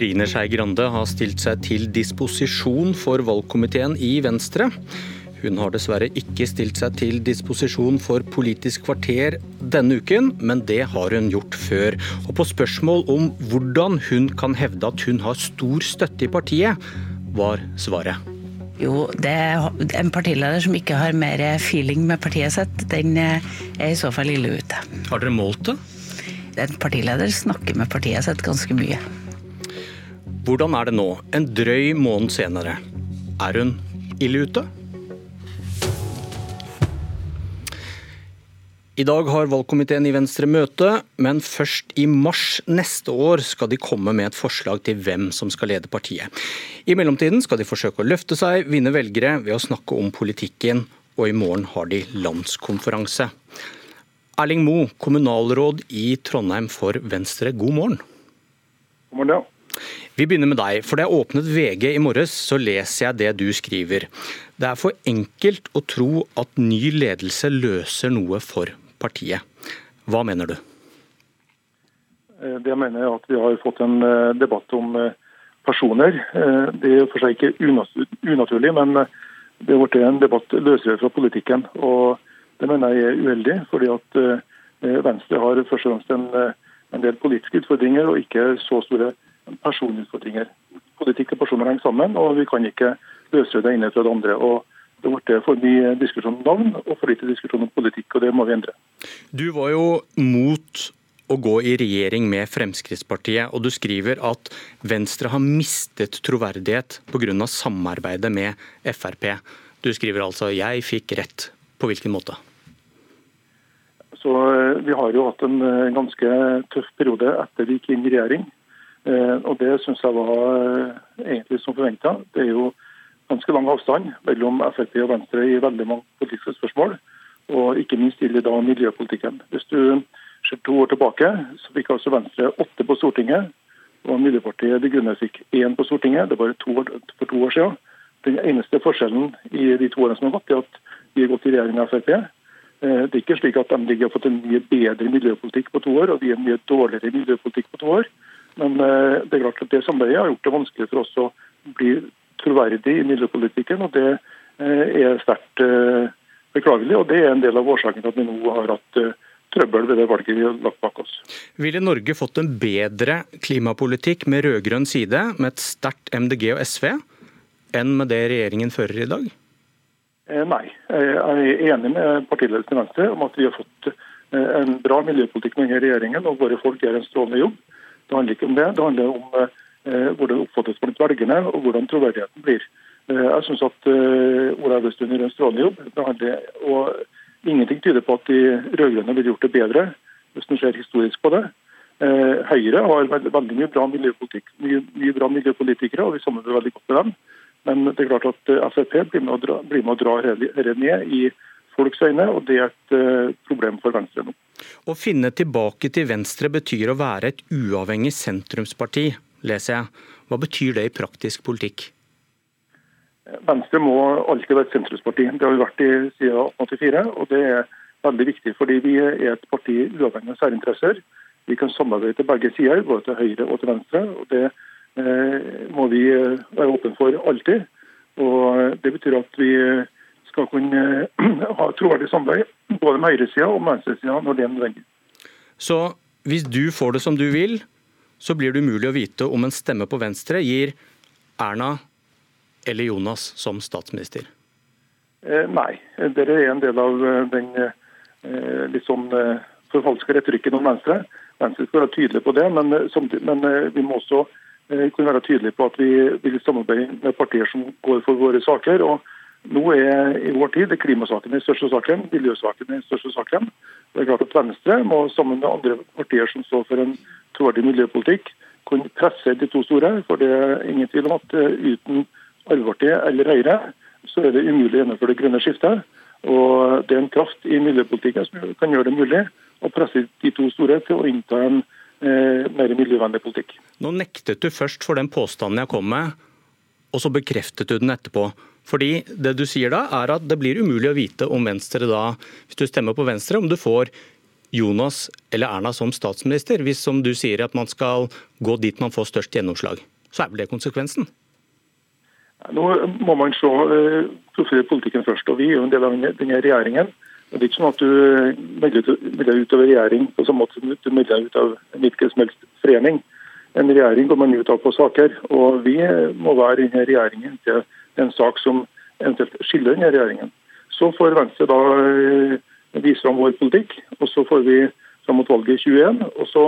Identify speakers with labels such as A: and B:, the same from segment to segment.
A: Trine Skei Grande har stilt seg til disposisjon for valgkomiteen i Venstre. Hun har dessverre ikke stilt seg til disposisjon for Politisk kvarter denne uken, men det har hun gjort før. Og på spørsmål om hvordan hun kan hevde at hun har stor støtte i partiet, var svaret.
B: Jo, det er en partileder som ikke har mer feeling med partiet sitt, den er i så fall ille ute.
A: Har dere målt det?
B: En partileder snakker med partiet sitt ganske mye.
A: Hvordan er det nå, en drøy måned senere? Er hun ille ute? I dag har valgkomiteen i Venstre møte, men først i mars neste år skal de komme med et forslag til hvem som skal lede partiet. I mellomtiden skal de forsøke å løfte seg, vinne velgere ved å snakke om politikken, og i morgen har de landskonferanse. Erling Mo, kommunalråd i Trondheim for Venstre, god morgen.
C: God morgen, ja.
A: Vi begynner med deg, for da jeg åpnet VG i morges, så leser jeg det du skriver. Det er for enkelt å tro at ny ledelse løser noe for partiet. Hva mener du?
C: Eh, det jeg mener er at vi har fått en eh, debatt om eh, personer. Det er for seg ikke unaturlig, men det har blitt en debatt løsere fra politikken. og det mener jeg er uheldig, fordi at Venstre har først og fremst en, del politiske utfordringer og ikke så store personutfordringer. Politikk og personer henger sammen, og vi kan ikke løse det ene fra det andre. og Det ble for mye diskusjon om navn og for lite diskusjon om politikk, og det må vi endre.
A: Du var jo mot å gå i regjering med Fremskrittspartiet, og du skriver at Venstre har mistet troverdighet pga. samarbeidet med Frp. Du skriver altså 'jeg fikk rett'. På hvilken måte?
C: Så eh, Vi har jo hatt en eh, ganske tøff periode etter vi gikk inn i regjering. Eh, og Det syns jeg var egentlig som forventa. Det er jo ganske lang avstand mellom Frp og Venstre i veldig mange politiske spørsmål. Og ikke minst gjelder da miljøpolitikken. Hvis du ser to år tilbake, så fikk altså Venstre åtte på Stortinget. Og Miljøpartiet De Grønne fikk én på Stortinget. Det var to år, for to år siden. Den eneste forskjellen i de to årene som har gått, er at vi har gått i regjering med Frp. Eh, det er ikke slik at MDG har fått en mye bedre miljøpolitikk på to år, og vi har en mye dårligere miljøpolitikk på to år. Men eh, det er klart at det samarbeidet har gjort det vanskelig for oss å bli troverdig i miljøpolitikken. og Det eh, er sterkt beklagelig, og det er en del av årsaken til at vi nå har hatt trøbbel ved det valget vi har lagt bak oss.
A: Ville Norge fått en bedre klimapolitikk med rød-grønn side, med et sterkt MDG og SV, enn med det regjeringen fører i dag?
C: Eh, nei. Jeg er enig med partiledelsen i Venstre om at vi har fått eh, en bra miljøpolitikk med denne regjeringen, og våre folk gjør en strålende jobb. Det handler ikke om det. Det handler om eh, hvordan det oppfattes blant velgerne, og hvordan troverdigheten blir. Jeg syns at Ola Elvestuen gjør en strålende jobb. Handler, og ingenting tyder på at de rød-grønne ville gjort det bedre, hvis en ser historisk på det. Høyre har veldig mye bra mye, mye bra miljøpolitikere, og vi samarbeider veldig godt med dem. Men det er klart at eh, Frp blir med å dra, blir ned i folks øyne, og det er et problem for Venstre nå.
A: Å finne tilbake til Venstre betyr å være et uavhengig sentrumsparti, leser jeg. Hva betyr det i praktisk politikk?
C: Venstre må alltid være et sentrumsparti. Det har vi vært i siden 1884. og det er veldig viktig, fordi vi er et parti uavhengig av særinteresser. Vi kan samarbeide til begge sider, både til høyre og til venstre. og det Eh, må vi eh, være åpne for alltid. Og Det betyr at vi skal kunne ha troverdig samarbeid både med høyresida og med venstresida når det er nødvendig.
A: Så hvis du får det som du vil, så blir det umulig å vite om en stemme på Venstre gir Erna eller Jonas som statsminister?
C: Eh, nei. Det er en del av den eh, litt sånn eh, forfalska retorikken om Venstre. Venstre skal være tydelig på det, men, men vi må også Eh, kunne være tydelige på at vi vil samarbeide med partier som går for våre saker. og nå er i vår tid klimasaken den største saken, miljøsaken den største saken. Det er klart at Venstre må sammen med andre partier som står for en troverdig miljøpolitikk, kunne presse de to store. For det er ingen tvil om at eh, uten Arbeiderpartiet eller Høyre, så er det umulig å gjennomføre det grønne skiftet. Og det er en kraft i miljøpolitikken som kan gjøre det mulig å presse de to store til å innta en Eh, mer miljøvennlig politikk.
A: Nå nektet du først for den påstanden jeg kom med, og så bekreftet du den etterpå. Fordi det du sier da, er at det blir umulig å vite om Venstre da, hvis du stemmer på Venstre, om du får Jonas eller Erna som statsminister, hvis som du sier at man skal gå dit man får størst gjennomslag. Så er vel det konsekvensen?
C: Nå må man se profilere politikken først. og Vi er jo en del av denne regjeringen. Det er ikke sånn at du melder ut av regjering på samme måte som du melder ut av hvilken som helst forening. En regjering går man ut av på saker, og vi må være i regjeringen til en sak som eventuelt skiller denne regjeringen. Så får Venstre da eh, vise fram vår politikk, og så får vi fram mot valget i 21. Og så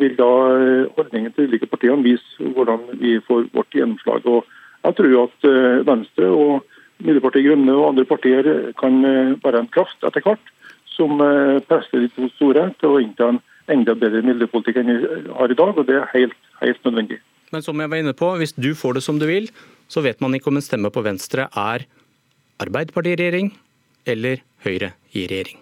C: vil da eh, holdningen til ulike partiene vise hvordan vi får vårt gjennomslag. Og jeg tror at eh, Venstre og Miljøpartiet Grønne og andre partier kan være en kraft etter hvert som presser de to store til å innta en enda bedre miljøpolitikk enn vi har i dag, og det er helt, helt nødvendig.
A: Men som jeg var inne på, hvis du får det som du vil, så vet man ikke om en stemme på Venstre er Arbeiderpartiet i regjering eller Høyre i regjering?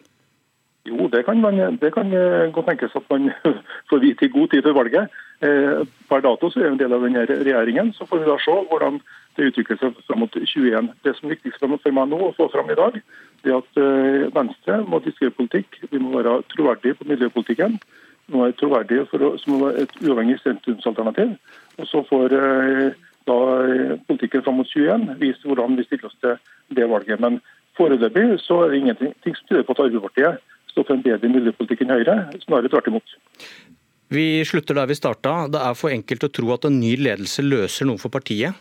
C: Jo, det kan, man, det kan godt tenkes at man får vite i god tid før valget. Eh, per dato så er vi en del av denne regjeringen. Så får vi da se hvordan det utvikler seg fram mot 21. Det som er viktigst for meg nå å få fram i dag, det er at eh, Venstre må diskutere politikk. Vi må være troverdige på miljøpolitikken. Vi må være troverdige for å, som et uavhengig sentrumsalternativ. Og så får eh, da politikken fram mot 21 viser hvordan vi stiller oss til det valget. Men Foreløpig så er det ingenting som tyder på at Arbeiderpartiet står for en bedre miljøpolitikk enn Høyre, snarere tvert imot.
A: Vi slutter der vi starta. Det er for enkelt å tro at en ny ledelse løser noe for partiet.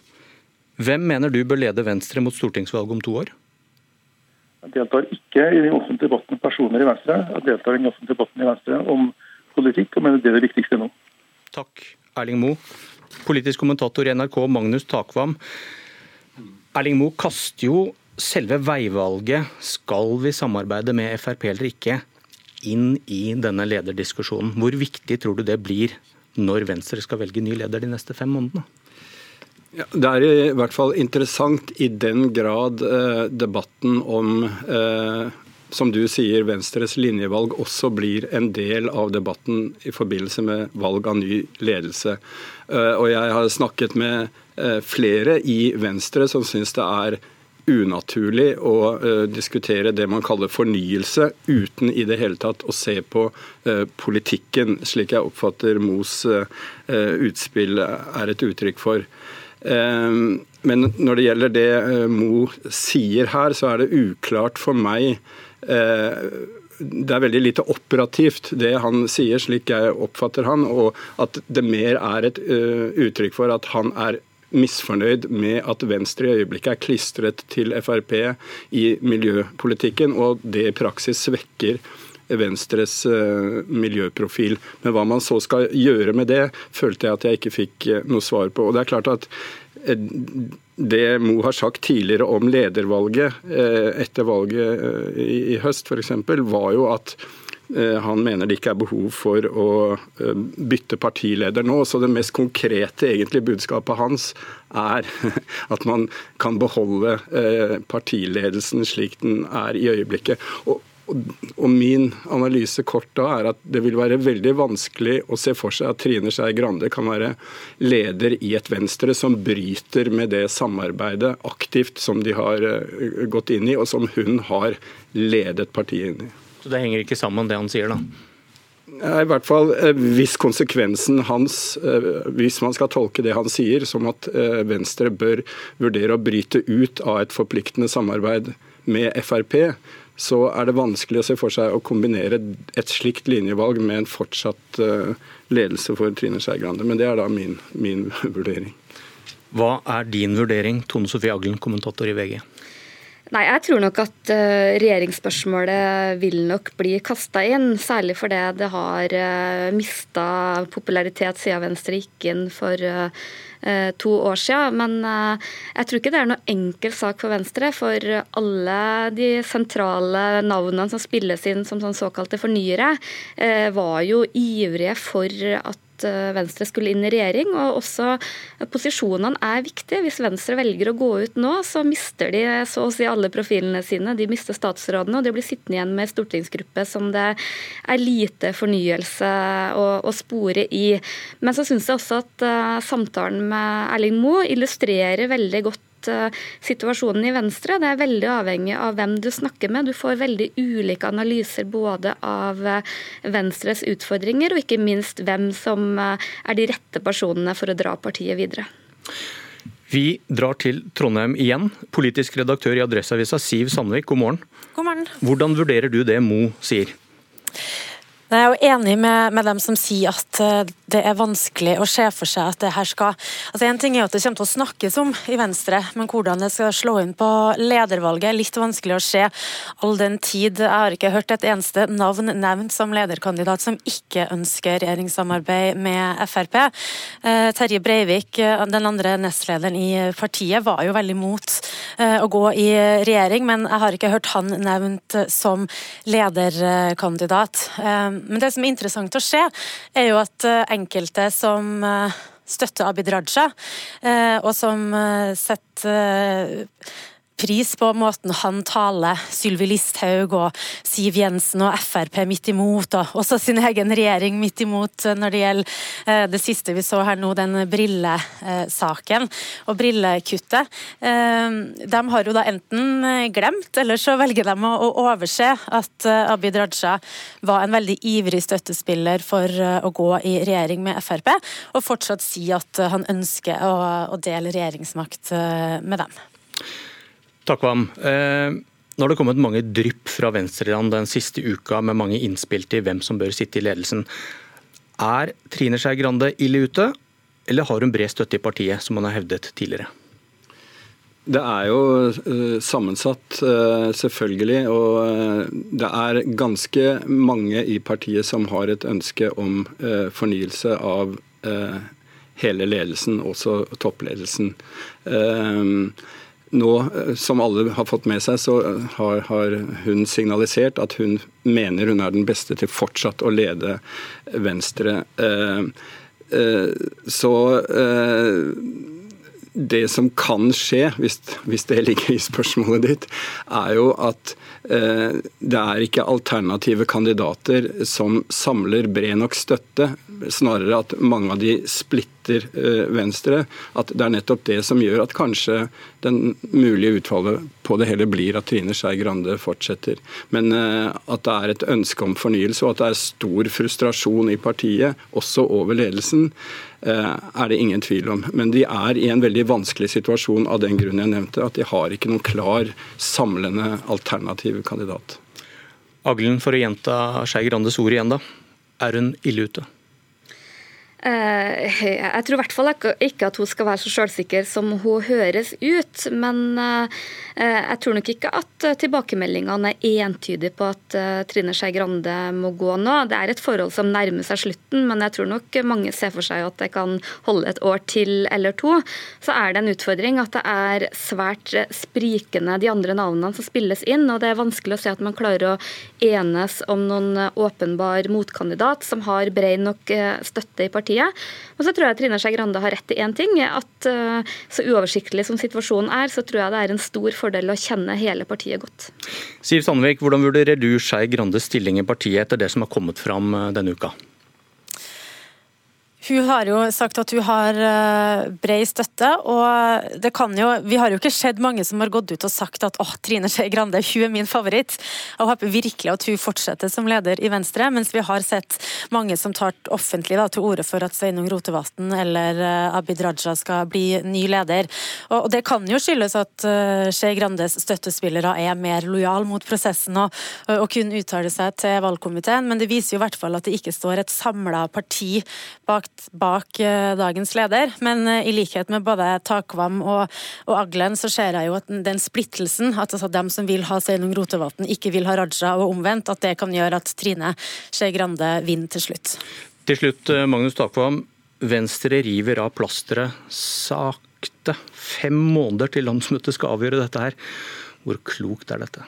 A: Hvem mener du bør lede Venstre mot stortingsvalget om to år?
C: Jeg deltar ikke i den offentlige debatten om personer i Venstre. Jeg deltar i den offentlige debatten i Venstre om politikk, og mener det er det viktigste nå.
A: Takk, Erling Moe. Politisk kommentator i NRK, Magnus Takvam. Erling Moe kaster jo selve veivalget, skal vi samarbeide med Frp eller ikke, inn i denne lederdiskusjonen. Hvor viktig tror du det blir når Venstre skal velge ny leder de neste fem månedene?
D: Ja, det er i hvert fall interessant i den grad eh, debatten om eh, som du sier, Venstres linjevalg også blir en del av debatten i forbindelse med valg av ny ledelse. Eh, og jeg har snakket med eh, flere i Venstre som syns det er unaturlig å uh, diskutere det man kaller fornyelse, uten i det hele tatt å se på uh, politikken, slik jeg oppfatter Mos uh, utspill er et uttrykk for. Men når det gjelder det Mo sier her, så er det uklart for meg det er veldig lite operativt, det han sier, slik jeg oppfatter han, og at det mer er et uttrykk for at han er misfornøyd med at Venstre i øyeblikket er klistret til Frp i miljøpolitikken, og det i praksis svekker Venstres uh, miljøprofil. Men hva man så skal gjøre med det, følte jeg at jeg ikke fikk noe svar på. Og Det er klart at det Mo har sagt tidligere om ledervalget etter valget i, i høst f.eks., var jo at Eh, han mener det ikke er behov for å eh, bytte partileder nå. Så det mest konkrete egentlig budskapet hans er at man kan beholde eh, partiledelsen slik den er i øyeblikket. Og, og min analyse kort da er at det vil være veldig vanskelig å se for seg at Trine Skei Grande kan være leder i et Venstre som bryter med det samarbeidet aktivt som de har gått inn i, og som hun har ledet partiet inn i.
A: Så det henger ikke sammen, det han sier, da?
D: I hvert fall eh, hvis konsekvensen hans, eh, hvis man skal tolke det han sier som at eh, Venstre bør vurdere å bryte ut av et forpliktende samarbeid med Frp, så er det vanskelig å se for seg å kombinere et slikt linjevalg med en fortsatt ledelse for Trine Skei Grande. Men det er da min, min vurdering.
A: Hva er din vurdering, Tone Sofie Aglen, kommentator i VG?
E: Nei, jeg tror nok at uh, regjeringsspørsmålet vil nok bli kasta inn. Særlig fordi det har uh, eh, mista popularitet siden Venstre gikk inn for uh, to år siden. Men jeg tror ikke det er noe enkel sak for Venstre. For alle de sentrale navnene som spilles inn som sånn såkalte fornyere, var jo ivrige for at Eh, Venstre skulle inn i regjering. og også Posisjonene er viktige. Hvis Venstre velger å gå ut nå, så mister de så å si alle profilene sine. De mister statsrådene, og de blir sittende igjen med stortingsgruppe som det er lite fornyelse å, å spore i. Men så syns jeg også at samtalen med Erling Moe illustrerer veldig godt at uh, situasjonen i Venstre det er veldig avhengig av hvem du snakker med. Du får veldig ulike analyser både av uh, Venstres utfordringer og ikke minst hvem som uh, er de rette personene for å dra partiet videre.
A: Vi drar til Trondheim igjen. Politisk redaktør i Adresseavisa, Siv Sandvik, god morgen.
F: God morgen.
A: Hvordan vurderer du det Mo sier?
F: Jeg er jo enig med, med, dem som sier at eh, det er vanskelig å se for seg at det her skal Altså En ting er at det kommer til å snakkes om i Venstre, men hvordan det skal slå inn på ledervalget er litt vanskelig å se all den tid. Jeg har ikke hørt et eneste navn nevnt som lederkandidat som ikke ønsker regjeringssamarbeid med Frp. Eh, Terje Breivik, eh, den andre nestlederen i partiet, var jo veldig mot å gå i regjering, men jeg har ikke hørt han nevnt som lederkandidat. Men det som er interessant å se, er jo at eh, enkelte som eh, støtter Abid Raja, eh, og som setter pris på måten han taler Sylvi Listhaug og Siv Jensen og Frp midt imot, og også sin egen regjering midt imot når det gjelder eh, det siste vi så her nå, den brillesaken og brillekuttet. Eh, de har jo da enten glemt, eller så velger de å overse at eh, Abid Raja var en veldig ivrig støttespiller for å gå i regjering med Frp, og fortsatt si at han ønsker å dele regjeringsmakt med dem.
A: Takvam. Eh, nå har det kommet mange drypp fra venstreland den siste uka med mange innspill til hvem som bør sitte i ledelsen. Er Trine Skei Grande ille ute, eller har hun bred støtte i partiet, som hun har hevdet tidligere?
D: Det er jo uh, sammensatt, uh, selvfølgelig. Og uh, det er ganske mange i partiet som har et ønske om fornyelse av hele ledelsen, også toppledelsen. Nå, eh, som alle har fått med seg, så eh, har, har, hun signalisert at hun mener hun er den beste til fortsatt å lede Venstre. Eh, så det som kan skje, hvis, hvis, det ligger i spørsmålet ditt, er jo at eh, det er ikke alternative kandidater som samler bred nok støtte. Snarere at mange av de splitter eh, Venstre. At det er nettopp det som gjør at kanskje den mulige utfallet på det hele blir at Trine Skei Grande fortsetter. Men eh, at det er et ønske om fornyelse, og at det er stor frustrasjon i partiet, også over ledelsen, Eh, er det ingen tvil om. Men de er i en veldig vanskelig situasjon av den grunn jeg nevnte, at de har ikke noen klar, samlende alternativ kandidat.
A: Aglen, for å gjenta Skei Grandes ord igjen, da. Er hun ille ute?
E: Eh, jeg tror i hvert fall ikke at hun skal være så selvsikker som hun høres ut. Men eh, jeg tror nok ikke at tilbakemeldingene er entydige på at eh, Trine Skei Grande må gå nå. Det er et forhold som nærmer seg slutten, men jeg tror nok mange ser for seg at det kan holde et år til eller to. Så er det en utfordring at det er svært sprikende de andre navnene som spilles inn, og det er vanskelig å se at man klarer å enes om noen åpenbar motkandidat som har bred nok støtte i partiet partiet. Og så tror jeg Trine Skei Grande har rett i én ting. at uh, Så uoversiktlig som situasjonen er, så tror jeg det er en stor fordel å kjenne hele partiet godt.
A: Siv Sandvik, hvordan vurderer du Skei Grandes stilling i partiet etter det som har kommet fram uh, denne uka?
F: Hun har jo sagt at hun har eh, bred støtte, og det kan jo Vi har jo ikke sett mange som har gått ut og sagt at åh, Trine Skei Grande, hun er min favoritt. Jeg håper virkelig at hun fortsetter som leder i Venstre, mens vi har sett mange som tar offentlig da, til orde for at Sveinung Rotevatn eller eh, Abid Raja skal bli ny leder. Og, det kan jo skyldes at uh, Skei Grandes støttespillere er mer lojal mot prosessen og, og kun uttaler seg til valgkomiteen, men det viser jo i hvert fall at det ikke står et samla parti bak bak eh, dagens leder. Men eh, i likhet med både Takvam og, og Aglen, så ser jeg jo at den splittelsen, at altså dem som vil ha Sveinung Rotevatn, ikke vil ha Raja, og omvendt, at det kan gjøre at Trine Skei Grande vinner til slutt.
A: Til slutt, eh, Magnus Takvam. Venstre river av plasteret sakte. Fem måneder til landsmøtet skal avgjøre dette her. Hvor klokt er dette?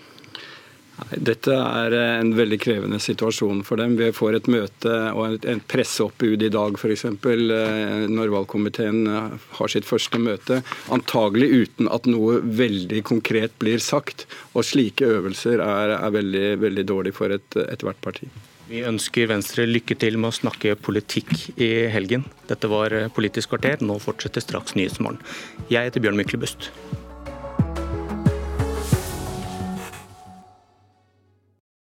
D: Dette er en veldig krevende situasjon for dem. Vi får et møte og et presseoppbud i dag f.eks. Eh, når valgkomiteen eh, har sitt første møte. Antagelig uten at noe veldig konkret blir sagt. Og slike øvelser er, er veldig, veldig dårlig for ethvert et parti.
A: Vi ønsker Venstre lykke til med å snakke politikk i helgen. Dette var Politisk kvarter, nå fortsetter straks Nyhetsmorgen. Jeg heter Bjørn Myklebust.